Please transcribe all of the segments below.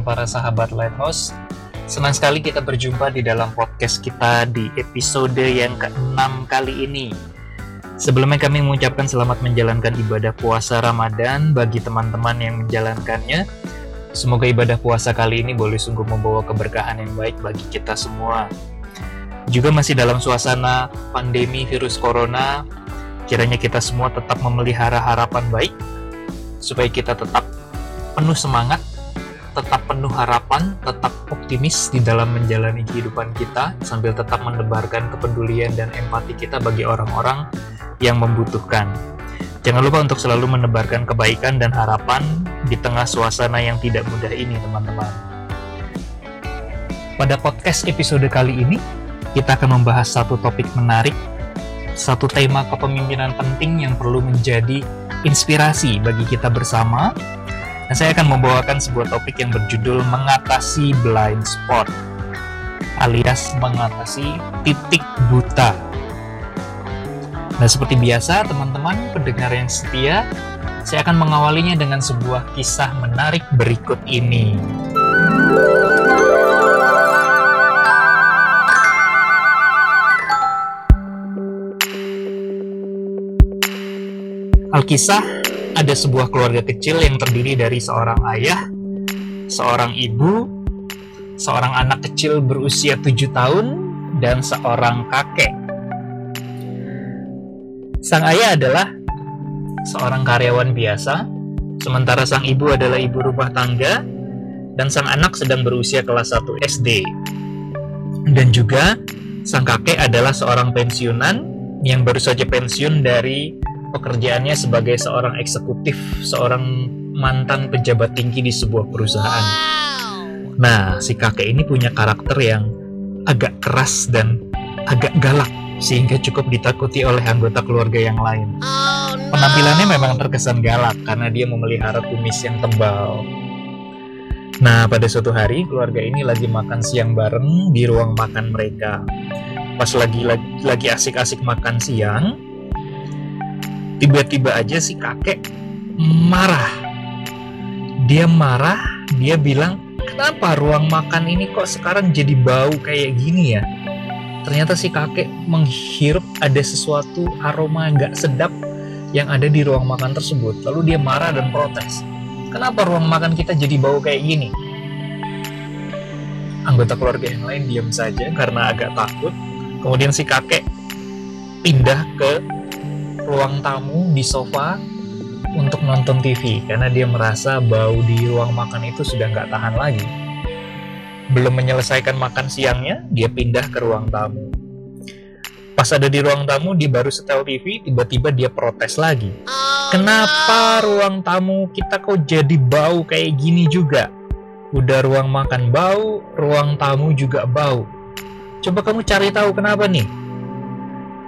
para sahabat Lighthouse. Senang sekali kita berjumpa di dalam podcast kita di episode yang ke-6 kali ini. Sebelumnya kami mengucapkan selamat menjalankan ibadah puasa Ramadan bagi teman-teman yang menjalankannya. Semoga ibadah puasa kali ini boleh sungguh membawa keberkahan yang baik bagi kita semua. Juga masih dalam suasana pandemi virus corona, kiranya kita semua tetap memelihara harapan baik supaya kita tetap penuh semangat, tetap penuh harapan, tetap optimis di dalam menjalani kehidupan kita sambil tetap menebarkan kepedulian dan empati kita bagi orang-orang yang membutuhkan. Jangan lupa untuk selalu menebarkan kebaikan dan harapan di tengah suasana yang tidak mudah ini, teman-teman. Pada podcast episode kali ini, kita akan membahas satu topik menarik, satu tema kepemimpinan penting yang perlu menjadi inspirasi bagi kita bersama. Dan saya akan membawakan sebuah topik yang berjudul mengatasi blind spot alias mengatasi titik buta Nah, seperti biasa, teman-teman pendengar yang setia, saya akan mengawalinya dengan sebuah kisah menarik berikut ini. Alkisah ada sebuah keluarga kecil yang terdiri dari seorang ayah, seorang ibu, seorang anak kecil berusia tujuh tahun, dan seorang kakek Sang ayah adalah seorang karyawan biasa, sementara sang ibu adalah ibu rumah tangga, dan sang anak sedang berusia kelas 1 SD. Dan juga sang kakek adalah seorang pensiunan yang baru saja pensiun dari pekerjaannya sebagai seorang eksekutif, seorang mantan pejabat tinggi di sebuah perusahaan. Nah, si kakek ini punya karakter yang agak keras dan agak galak sehingga cukup ditakuti oleh anggota keluarga yang lain. Oh. Penampilannya memang terkesan galak karena dia memelihara kumis yang tebal. Nah, pada suatu hari keluarga ini lagi makan siang bareng di ruang makan mereka. Pas lagi lagi, lagi asik-asik makan siang, tiba-tiba aja si kakek marah. Dia marah, dia bilang, "Kenapa ruang makan ini kok sekarang jadi bau kayak gini ya?" ternyata si kakek menghirup ada sesuatu aroma nggak sedap yang ada di ruang makan tersebut. Lalu dia marah dan protes. Kenapa ruang makan kita jadi bau kayak gini? Anggota keluarga yang lain diam saja karena agak takut. Kemudian si kakek pindah ke ruang tamu di sofa untuk nonton TV karena dia merasa bau di ruang makan itu sudah nggak tahan lagi. Belum menyelesaikan makan siangnya, dia pindah ke ruang tamu. Pas ada di ruang tamu, dia baru setel TV, tiba-tiba dia protes lagi. Kenapa ruang tamu kita kok jadi bau kayak gini juga? Udah ruang makan bau, ruang tamu juga bau. Coba kamu cari tahu kenapa nih?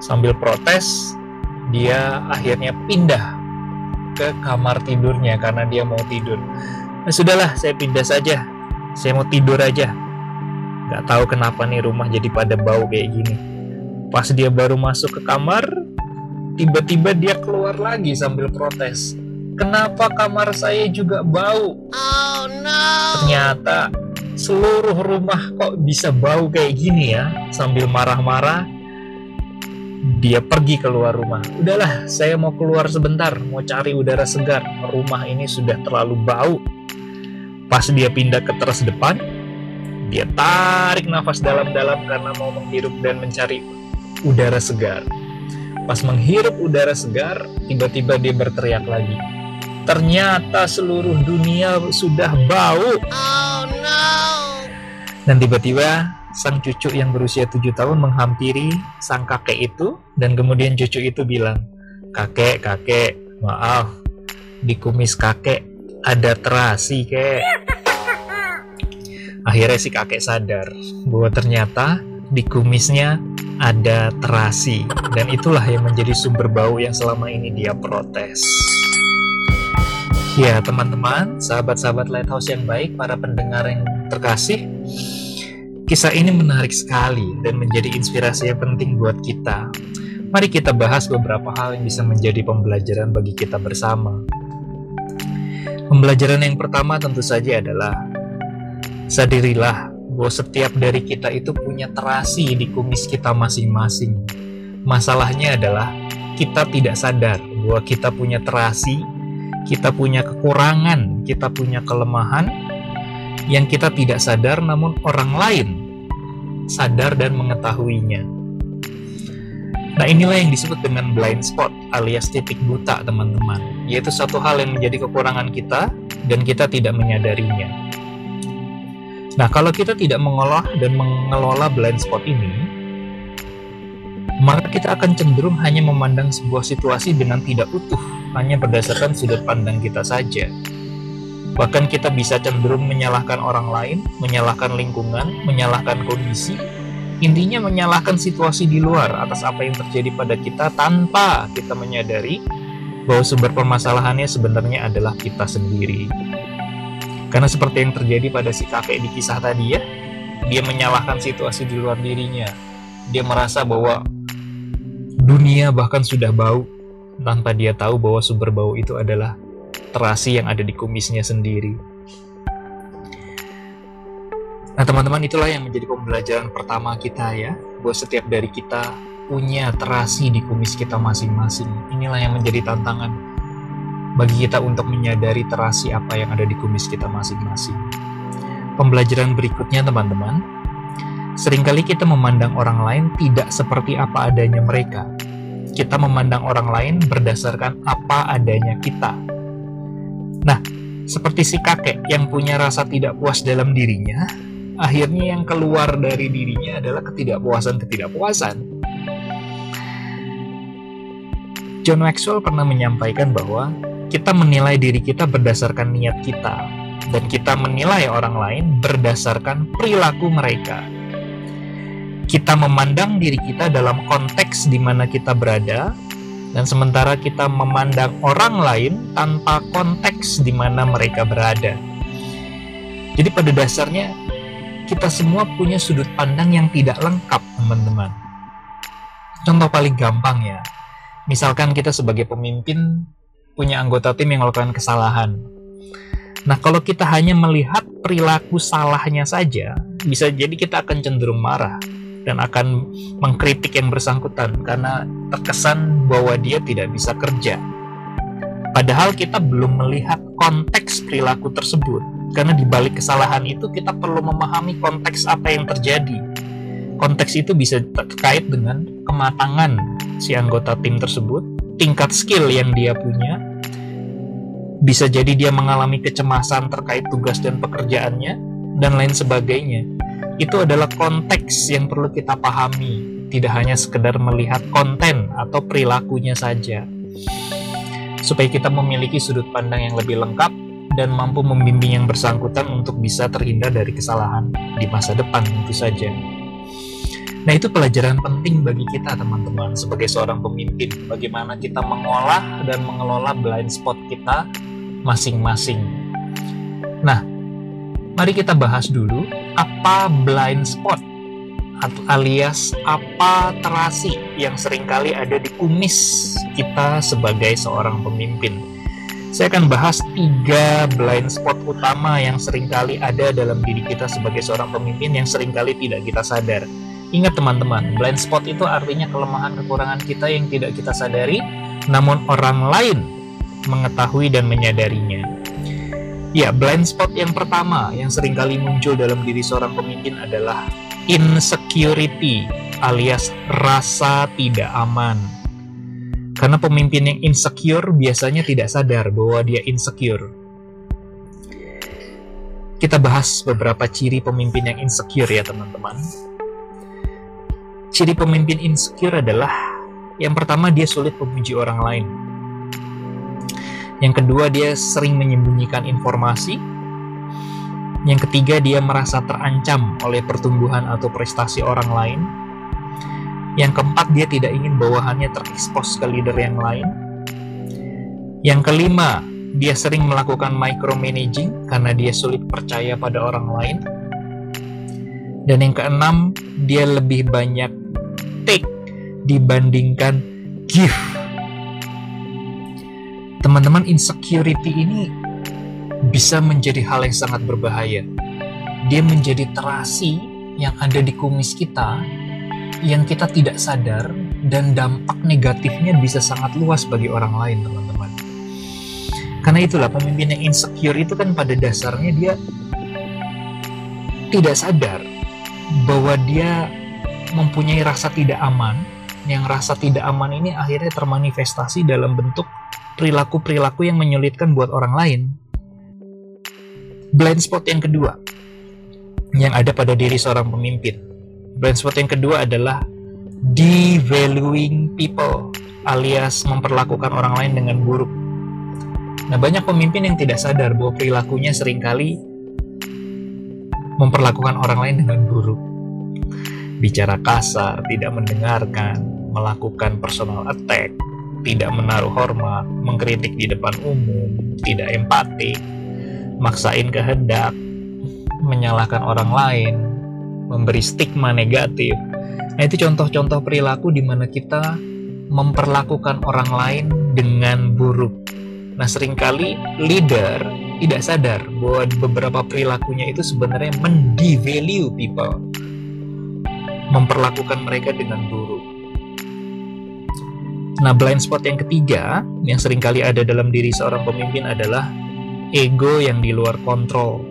Sambil protes, dia akhirnya pindah ke kamar tidurnya karena dia mau tidur. Nah, sudahlah, saya pindah saja. Saya mau tidur aja. Gak tahu kenapa nih rumah jadi pada bau kayak gini. Pas dia baru masuk ke kamar tiba-tiba dia keluar lagi sambil protes. Kenapa kamar saya juga bau? Oh no. Ternyata seluruh rumah kok bisa bau kayak gini ya sambil marah-marah dia pergi keluar rumah. Udahlah, saya mau keluar sebentar, mau cari udara segar. Rumah ini sudah terlalu bau. Pas dia pindah ke teras depan, dia tarik nafas dalam-dalam karena mau menghirup dan mencari udara segar. Pas menghirup udara segar, tiba-tiba dia berteriak lagi. Ternyata seluruh dunia sudah bau. Oh no. Dan tiba-tiba sang cucu yang berusia tujuh tahun menghampiri sang kakek itu dan kemudian cucu itu bilang, "Kakek, kakek, maaf, di kumis kakek ada terasi kek. Akhirnya si kakek sadar bahwa ternyata di kumisnya ada terasi dan itulah yang menjadi sumber bau yang selama ini dia protes. Ya teman-teman sahabat-sahabat lighthouse yang baik para pendengar yang terkasih kisah ini menarik sekali dan menjadi inspirasi yang penting buat kita Mari kita bahas beberapa hal yang bisa menjadi pembelajaran bagi kita bersama. Pembelajaran yang pertama tentu saja adalah sadarilah bahwa setiap dari kita itu punya terasi di kumis kita masing-masing. Masalahnya adalah kita tidak sadar bahwa kita punya terasi, kita punya kekurangan, kita punya kelemahan yang kita tidak sadar namun orang lain sadar dan mengetahuinya. Nah inilah yang disebut dengan blind spot alias titik buta teman-teman. Yaitu satu hal yang menjadi kekurangan kita dan kita tidak menyadarinya. Nah kalau kita tidak mengolah dan mengelola blind spot ini Maka kita akan cenderung hanya memandang sebuah situasi dengan tidak utuh Hanya berdasarkan sudut pandang kita saja Bahkan kita bisa cenderung menyalahkan orang lain, menyalahkan lingkungan, menyalahkan kondisi, Intinya menyalahkan situasi di luar atas apa yang terjadi pada kita tanpa kita menyadari bahwa sumber permasalahannya sebenarnya adalah kita sendiri. Karena seperti yang terjadi pada si kakek di kisah tadi ya, dia menyalahkan situasi di luar dirinya. Dia merasa bahwa dunia bahkan sudah bau tanpa dia tahu bahwa sumber bau itu adalah terasi yang ada di kumisnya sendiri. Nah teman-teman itulah yang menjadi pembelajaran pertama kita ya Bahwa setiap dari kita punya terasi di kumis kita masing-masing. Inilah yang menjadi tantangan bagi kita untuk menyadari terasi apa yang ada di kumis kita masing-masing. Pembelajaran berikutnya teman-teman Seringkali kita memandang orang lain tidak seperti apa adanya mereka. Kita memandang orang lain berdasarkan apa adanya kita Nah, seperti si kakek yang punya rasa tidak puas dalam dirinya, akhirnya yang keluar dari dirinya adalah ketidakpuasan-ketidakpuasan. John Maxwell pernah menyampaikan bahwa kita menilai diri kita berdasarkan niat kita, dan kita menilai orang lain berdasarkan perilaku mereka. Kita memandang diri kita dalam konteks di mana kita berada, dan sementara kita memandang orang lain tanpa konteks di mana mereka berada. Jadi, pada dasarnya, kita semua punya sudut pandang yang tidak lengkap, teman-teman. Contoh paling gampang ya, misalkan kita sebagai pemimpin punya anggota tim yang melakukan kesalahan. Nah, kalau kita hanya melihat perilaku salahnya saja, bisa jadi kita akan cenderung marah dan akan mengkritik yang bersangkutan karena terkesan bahwa dia tidak bisa kerja. Padahal kita belum melihat konteks perilaku tersebut. Karena di balik kesalahan itu kita perlu memahami konteks apa yang terjadi. Konteks itu bisa terkait dengan kematangan si anggota tim tersebut, tingkat skill yang dia punya, bisa jadi dia mengalami kecemasan terkait tugas dan pekerjaannya, dan lain sebagainya. Itu adalah konteks yang perlu kita pahami, tidak hanya sekedar melihat konten atau perilakunya saja. Supaya kita memiliki sudut pandang yang lebih lengkap dan mampu membimbing yang bersangkutan untuk bisa terhindar dari kesalahan di masa depan tentu saja. Nah itu pelajaran penting bagi kita teman-teman sebagai seorang pemimpin bagaimana kita mengolah dan mengelola blind spot kita masing-masing. Nah, mari kita bahas dulu apa blind spot alias apa terasi yang sering kali ada di kumis kita sebagai seorang pemimpin saya akan bahas tiga blind spot utama yang sering kali ada dalam diri kita sebagai seorang pemimpin yang sering kali tidak kita sadar. Ingat teman-teman, blind spot itu artinya kelemahan kekurangan kita yang tidak kita sadari, namun orang lain mengetahui dan menyadarinya. Ya, blind spot yang pertama yang sering kali muncul dalam diri seorang pemimpin adalah insecurity alias rasa tidak aman. Karena pemimpin yang insecure biasanya tidak sadar bahwa dia insecure. Kita bahas beberapa ciri pemimpin yang insecure ya teman-teman. Ciri pemimpin insecure adalah yang pertama dia sulit memuji orang lain. Yang kedua dia sering menyembunyikan informasi. Yang ketiga dia merasa terancam oleh pertumbuhan atau prestasi orang lain yang keempat, dia tidak ingin bawahannya terekspos ke leader yang lain. Yang kelima, dia sering melakukan micromanaging karena dia sulit percaya pada orang lain. Dan yang keenam, dia lebih banyak take dibandingkan give. Teman-teman, insecurity ini bisa menjadi hal yang sangat berbahaya. Dia menjadi terasi yang ada di kumis kita yang kita tidak sadar dan dampak negatifnya bisa sangat luas bagi orang lain, teman-teman. Karena itulah pemimpin yang insecure itu kan pada dasarnya dia tidak sadar bahwa dia mempunyai rasa tidak aman, yang rasa tidak aman ini akhirnya termanifestasi dalam bentuk perilaku-perilaku yang menyulitkan buat orang lain. Blind spot yang kedua yang ada pada diri seorang pemimpin. Blind spot yang kedua adalah devaluing people alias memperlakukan orang lain dengan buruk. Nah, banyak pemimpin yang tidak sadar bahwa perilakunya sering kali memperlakukan orang lain dengan buruk. Bicara kasar, tidak mendengarkan, melakukan personal attack, tidak menaruh hormat, mengkritik di depan umum, tidak empati, maksain kehendak, menyalahkan orang lain, memberi stigma negatif. Nah, itu contoh-contoh perilaku di mana kita memperlakukan orang lain dengan buruk. Nah, sering kali leader tidak sadar bahwa beberapa perilakunya itu sebenarnya mendevalue people. Memperlakukan mereka dengan buruk. Nah, blind spot yang ketiga yang sering kali ada dalam diri seorang pemimpin adalah ego yang di luar kontrol.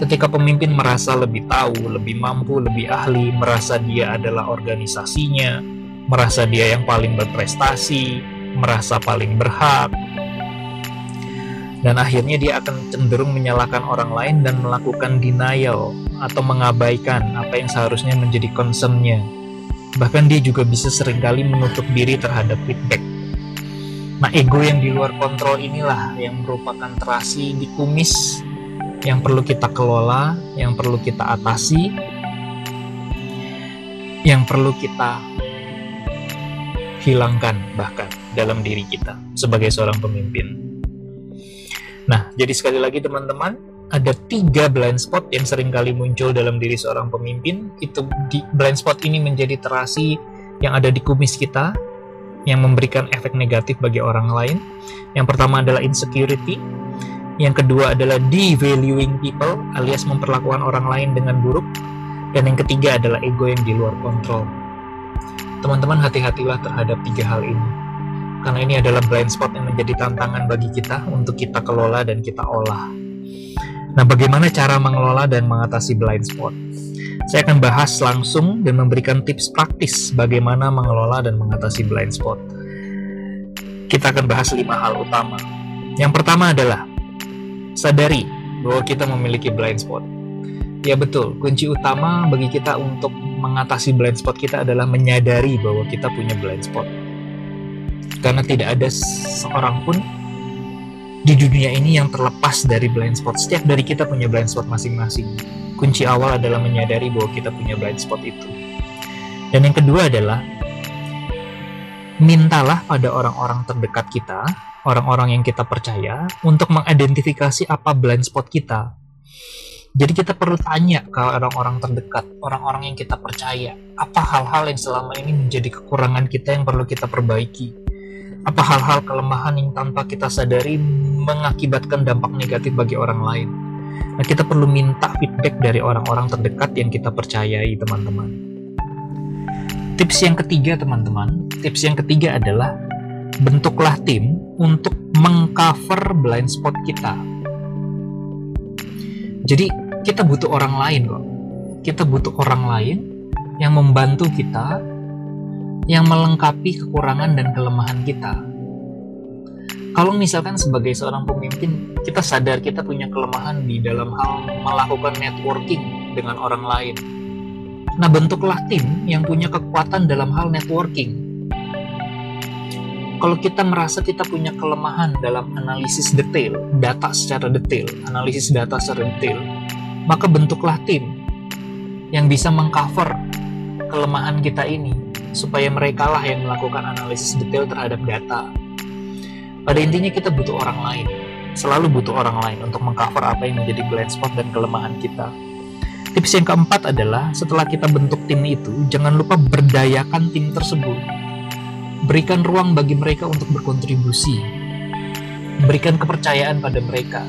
Ketika pemimpin merasa lebih tahu, lebih mampu, lebih ahli, merasa dia adalah organisasinya, merasa dia yang paling berprestasi, merasa paling berhak, dan akhirnya dia akan cenderung menyalahkan orang lain dan melakukan denial atau mengabaikan apa yang seharusnya menjadi concernnya Bahkan dia juga bisa sering kali menutup diri terhadap feedback. Nah, ego yang di luar kontrol inilah yang merupakan terasi di kumis yang perlu kita kelola, yang perlu kita atasi, yang perlu kita hilangkan bahkan dalam diri kita sebagai seorang pemimpin. Nah, jadi sekali lagi teman-teman, ada tiga blind spot yang sering kali muncul dalam diri seorang pemimpin. Itu di, blind spot ini menjadi terasi yang ada di kumis kita, yang memberikan efek negatif bagi orang lain. Yang pertama adalah insecurity, yang kedua adalah devaluing people, alias memperlakukan orang lain dengan buruk, dan yang ketiga adalah ego yang di luar kontrol. Teman-teman hati-hatilah terhadap tiga hal ini, karena ini adalah blind spot yang menjadi tantangan bagi kita untuk kita kelola dan kita olah. Nah, bagaimana cara mengelola dan mengatasi blind spot? Saya akan bahas langsung dan memberikan tips praktis bagaimana mengelola dan mengatasi blind spot. Kita akan bahas lima hal utama. Yang pertama adalah sadari bahwa kita memiliki blind spot. Ya betul, kunci utama bagi kita untuk mengatasi blind spot kita adalah menyadari bahwa kita punya blind spot. Karena tidak ada seorang pun di dunia ini yang terlepas dari blind spot. Setiap dari kita punya blind spot masing-masing. Kunci awal adalah menyadari bahwa kita punya blind spot itu. Dan yang kedua adalah mintalah pada orang-orang terdekat kita, orang-orang yang kita percaya, untuk mengidentifikasi apa blind spot kita. Jadi kita perlu tanya ke orang-orang terdekat, orang-orang yang kita percaya, apa hal-hal yang selama ini menjadi kekurangan kita yang perlu kita perbaiki apa hal-hal kelemahan yang tanpa kita sadari mengakibatkan dampak negatif bagi orang lain. Nah, kita perlu minta feedback dari orang-orang terdekat yang kita percayai, teman-teman. Tips yang ketiga, teman-teman, tips yang ketiga adalah bentuklah tim untuk mengcover blind spot kita. Jadi, kita butuh orang lain kok. Kita butuh orang lain yang membantu kita yang melengkapi kekurangan dan kelemahan kita. Kalau misalkan sebagai seorang pemimpin, kita sadar kita punya kelemahan di dalam hal melakukan networking dengan orang lain. Nah, bentuklah tim yang punya kekuatan dalam hal networking. Kalau kita merasa kita punya kelemahan dalam analisis detail, data secara detail, analisis data secara detail, maka bentuklah tim yang bisa mengcover kelemahan kita ini supaya mereka lah yang melakukan analisis detail terhadap data. Pada intinya kita butuh orang lain, selalu butuh orang lain untuk mengcover apa yang menjadi blind spot dan kelemahan kita. Tips yang keempat adalah setelah kita bentuk tim itu, jangan lupa berdayakan tim tersebut. Berikan ruang bagi mereka untuk berkontribusi. Berikan kepercayaan pada mereka.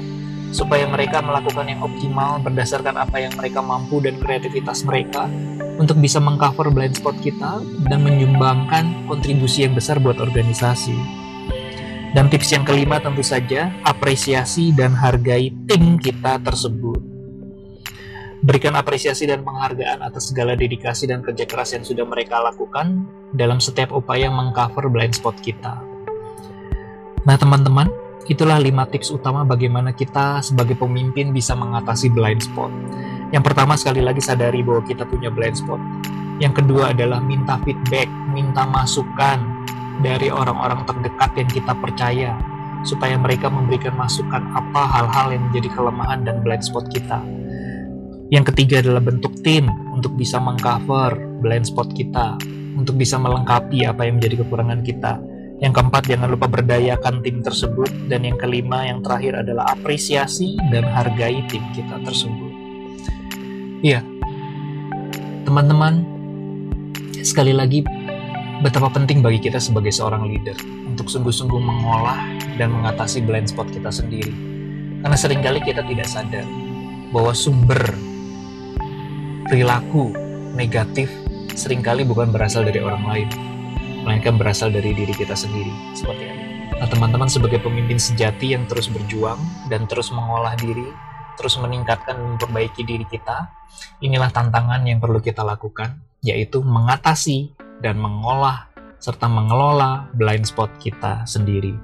Supaya mereka melakukan yang optimal berdasarkan apa yang mereka mampu dan kreativitas mereka untuk bisa mengcover blind spot kita dan menyumbangkan kontribusi yang besar buat organisasi. Dan tips yang kelima tentu saja apresiasi dan hargai tim kita tersebut. Berikan apresiasi dan penghargaan atas segala dedikasi dan kerja keras yang sudah mereka lakukan dalam setiap upaya mengcover blind spot kita. Nah teman-teman, Itulah 5 tips utama bagaimana kita sebagai pemimpin bisa mengatasi blind spot. Yang pertama sekali lagi sadari bahwa kita punya blind spot. Yang kedua adalah minta feedback, minta masukan dari orang-orang terdekat yang kita percaya supaya mereka memberikan masukan apa hal-hal yang menjadi kelemahan dan blind spot kita. Yang ketiga adalah bentuk tim untuk bisa mengcover blind spot kita, untuk bisa melengkapi apa yang menjadi kekurangan kita. Yang keempat, jangan lupa berdayakan tim tersebut. Dan yang kelima, yang terakhir adalah apresiasi dan hargai tim kita tersebut. Iya, teman-teman, sekali lagi, betapa penting bagi kita sebagai seorang leader untuk sungguh-sungguh mengolah dan mengatasi blind spot kita sendiri. Karena sering kali kita tidak sadar bahwa sumber perilaku negatif sering kali bukan berasal dari orang lain, melainkan berasal dari diri kita sendiri. Seperti itu. Nah, teman-teman sebagai pemimpin sejati yang terus berjuang dan terus mengolah diri, terus meningkatkan dan memperbaiki diri kita, inilah tantangan yang perlu kita lakukan, yaitu mengatasi dan mengolah serta mengelola blind spot kita sendiri.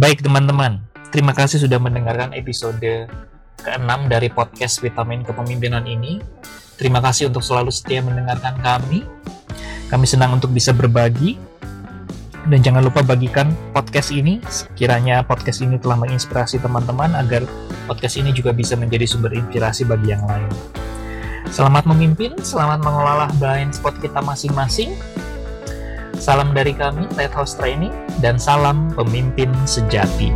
Baik teman-teman, terima kasih sudah mendengarkan episode ke-6 dari podcast Vitamin Kepemimpinan ini. Terima kasih untuk selalu setia mendengarkan kami. Kami senang untuk bisa berbagi dan jangan lupa bagikan podcast ini sekiranya podcast ini telah menginspirasi teman-teman agar podcast ini juga bisa menjadi sumber inspirasi bagi yang lain. Selamat memimpin, selamat mengelola blind spot kita masing-masing. Salam dari kami, Lighthouse Training, dan salam pemimpin sejati.